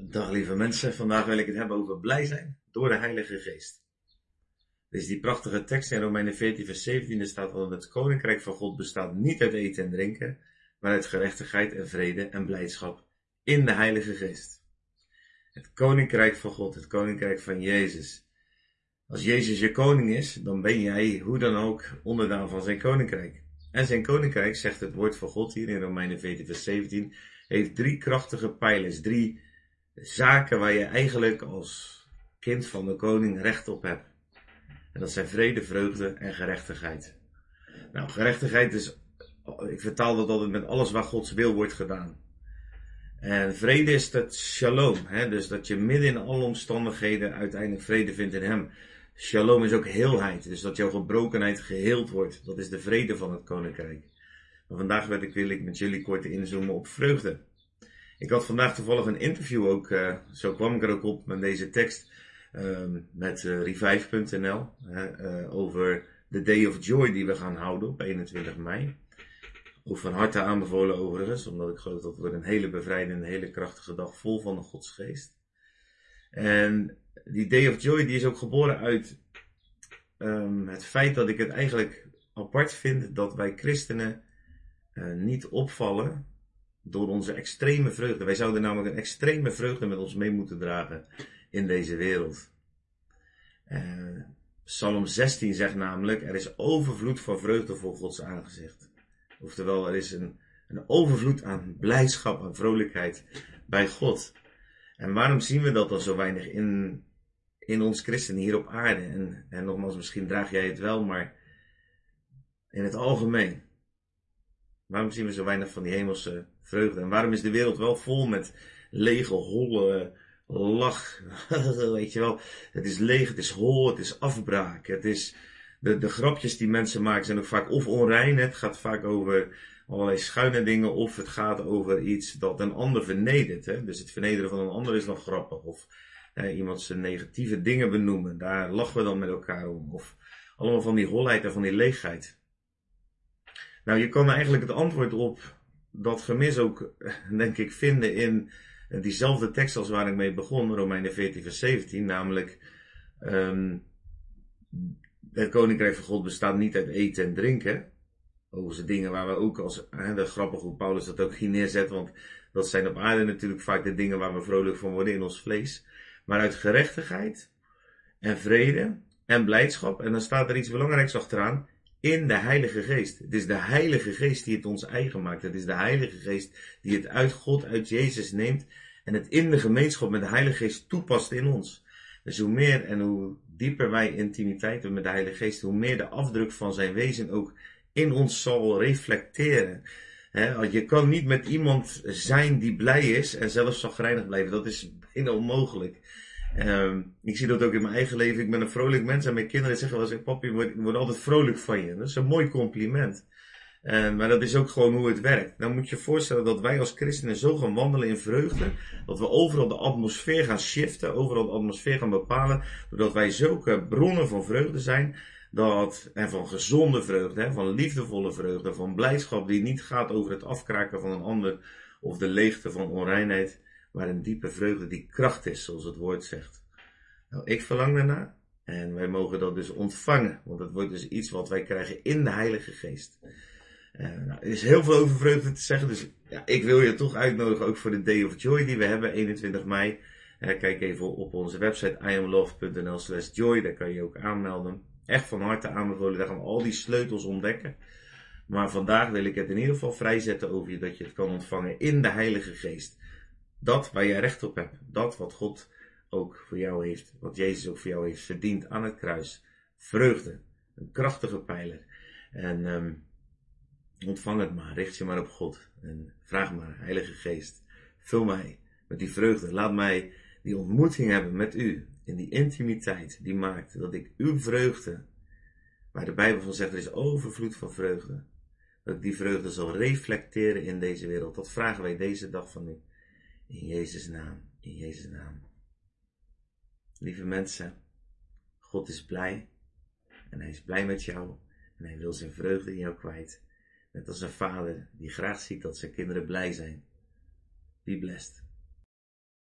Dag lieve mensen, vandaag wil ik het hebben over blij zijn door de Heilige Geest. Is die prachtige tekst in Romeinen 14 vers 17, er staat dat het koninkrijk van God bestaat niet uit eten en drinken, maar uit gerechtigheid en vrede en blijdschap in de Heilige Geest. Het koninkrijk van God, het koninkrijk van Jezus. Als Jezus je koning is, dan ben jij hoe dan ook onderdaan van zijn koninkrijk. En zijn koninkrijk, zegt het woord van God hier in Romeinen 14 vers 17, heeft drie krachtige pijlers, drie zaken waar je eigenlijk als kind van de koning recht op hebt. En dat zijn vrede, vreugde en gerechtigheid. Nou, gerechtigheid is, ik vertaal dat altijd met alles waar Gods wil wordt gedaan. En vrede is dat shalom, hè? dus dat je midden in alle omstandigheden uiteindelijk vrede vindt in Hem. Shalom is ook heelheid, dus dat jouw gebrokenheid geheeld wordt. Dat is de vrede van het koninkrijk. Maar vandaag wil ik, wil ik met jullie kort inzoomen op vreugde. Ik had vandaag toevallig een interview ook, uh, zo kwam ik er ook op met deze tekst, uh, met uh, revive.nl uh, over de Day of Joy die we gaan houden op 21 mei. Ook van harte aanbevolen overigens, omdat ik geloof dat wordt een hele bevrijdende, hele krachtige dag vol van de Godsgeest. En die Day of Joy die is ook geboren uit um, het feit dat ik het eigenlijk apart vind dat wij christenen niet opvallen door onze extreme vreugde. Wij zouden namelijk een extreme vreugde met ons mee moeten dragen in deze wereld. Uh, Psalm 16 zegt namelijk, er is overvloed van vreugde voor Gods aangezicht. Oftewel, er is een, een overvloed aan blijdschap en vrolijkheid bij God. En waarom zien we dat dan zo weinig in, in ons christenen hier op aarde? En, en nogmaals, misschien draag jij het wel, maar in het algemeen. Waarom zien we zo weinig van die hemelse vreugde? En waarom is de wereld wel vol met lege, holle lach? Weet je wel, het is leeg, het is hol, het is afbraak. Het is, de, de grapjes die mensen maken zijn ook vaak of onrein. Het gaat vaak over allerlei schuine dingen of het gaat over iets dat een ander vernedert. Hè? Dus het vernederen van een ander is nog grappig. Of eh, iemand zijn negatieve dingen benoemen, daar lachen we dan met elkaar om. Of allemaal van die holheid en van die leegheid. Nou, je kan eigenlijk het antwoord op dat gemis ook, denk ik, vinden in diezelfde tekst als waar ik mee begon, Romeinen 14, vers 17, namelijk um, het koninkrijk van God bestaat niet uit eten en drinken. Overigens dingen waar we ook als, hè, de grappig hoe Paulus dat ook hier neerzet, want dat zijn op aarde natuurlijk vaak de dingen waar we vrolijk van worden in ons vlees. Maar uit gerechtigheid en vrede en blijdschap, en dan staat er iets belangrijks achteraan, in de Heilige Geest. Het is de Heilige Geest die het ons eigen maakt. Het is de Heilige Geest die het uit God, uit Jezus neemt en het in de gemeenschap met de Heilige Geest toepast in ons. Dus hoe meer en hoe dieper wij intimiteit hebben met de Heilige Geest, hoe meer de afdruk van zijn wezen ook in ons zal reflecteren. je kan niet met iemand zijn die blij is en zelfs zagrijnig blijven. Dat is bijna onmogelijk. Um, ik zie dat ook in mijn eigen leven. Ik ben een vrolijk mens en mijn kinderen zeggen wel eens, papi, ik word, altijd vrolijk van je. Dat is een mooi compliment. Um, maar dat is ook gewoon hoe het werkt. Dan moet je je voorstellen dat wij als christenen zo gaan wandelen in vreugde, dat we overal de atmosfeer gaan shiften, overal de atmosfeer gaan bepalen, doordat wij zulke bronnen van vreugde zijn, dat, en van gezonde vreugde, van liefdevolle vreugde, van blijdschap die niet gaat over het afkraken van een ander of de leegte van onreinheid, maar een diepe vreugde die kracht is, zoals het woord zegt. Nou, ik verlang daarna en wij mogen dat dus ontvangen, want het wordt dus iets wat wij krijgen in de Heilige Geest. Uh, nou, er is heel veel over vreugde te zeggen, dus ja, ik wil je toch uitnodigen ook voor de Day of Joy die we hebben, 21 mei. Uh, kijk even op onze website iamlove.nl slash joy, daar kan je ook aanmelden. Echt van harte aanbevolen, daar gaan we al die sleutels ontdekken. Maar vandaag wil ik het in ieder geval vrijzetten over je, dat je het kan ontvangen in de Heilige Geest. Dat waar jij recht op hebt. Dat wat God ook voor jou heeft. Wat Jezus ook voor jou heeft verdiend aan het kruis. Vreugde. Een krachtige pijler. En um, ontvang het maar. Richt je maar op God. En vraag maar, Heilige Geest. Vul mij met die vreugde. Laat mij die ontmoeting hebben met u. In die intimiteit die maakt dat ik uw vreugde. Waar de Bijbel van zegt er is overvloed van vreugde. Dat ik die vreugde zal reflecteren in deze wereld. Dat vragen wij deze dag van u. In Jezus' naam, in Jezus' naam. Lieve mensen, God is blij en hij is blij met jou en hij wil zijn vreugde in jou kwijt. Net als een vader die graag ziet dat zijn kinderen blij zijn. Be blessed.